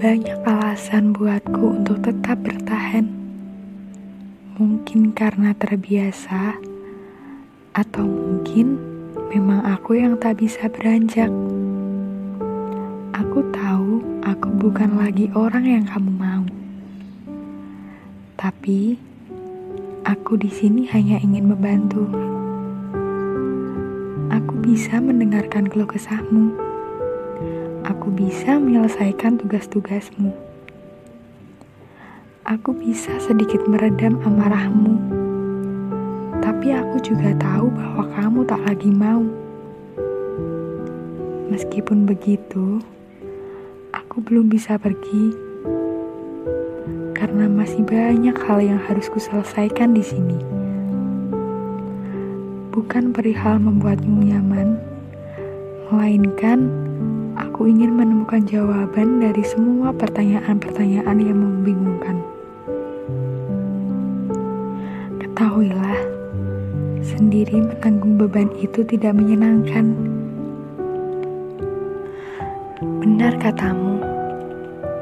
Banyak alasan buatku untuk tetap bertahan. Mungkin karena terbiasa, atau mungkin memang aku yang tak bisa beranjak. Aku tahu aku bukan lagi orang yang kamu mau. Tapi aku di sini hanya ingin membantu. Aku bisa mendengarkan keluh kesahmu aku bisa menyelesaikan tugas-tugasmu. Aku bisa sedikit meredam amarahmu, tapi aku juga tahu bahwa kamu tak lagi mau. Meskipun begitu, aku belum bisa pergi karena masih banyak hal yang harus kuselesaikan di sini. Bukan perihal membuatmu nyaman, melainkan Aku ingin menemukan jawaban dari semua pertanyaan-pertanyaan yang membingungkan. Ketahuilah, sendiri menanggung beban itu tidak menyenangkan. Benar katamu,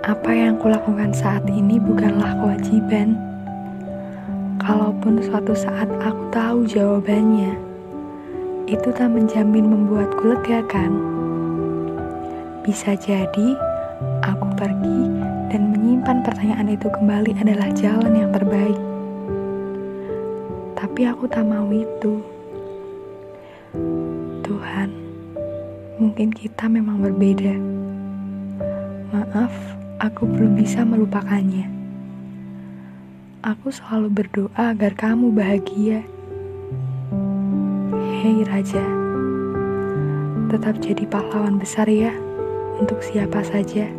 apa yang kulakukan saat ini bukanlah kewajiban. Kalaupun suatu saat aku tahu jawabannya, itu tak menjamin membuatku lega kan? Bisa jadi aku pergi dan menyimpan pertanyaan itu kembali adalah jalan yang terbaik. Tapi aku tak mau itu. Tuhan, mungkin kita memang berbeda. Maaf, aku belum bisa melupakannya. Aku selalu berdoa agar kamu bahagia. Hei Raja, tetap jadi pahlawan besar ya untuk siapa saja.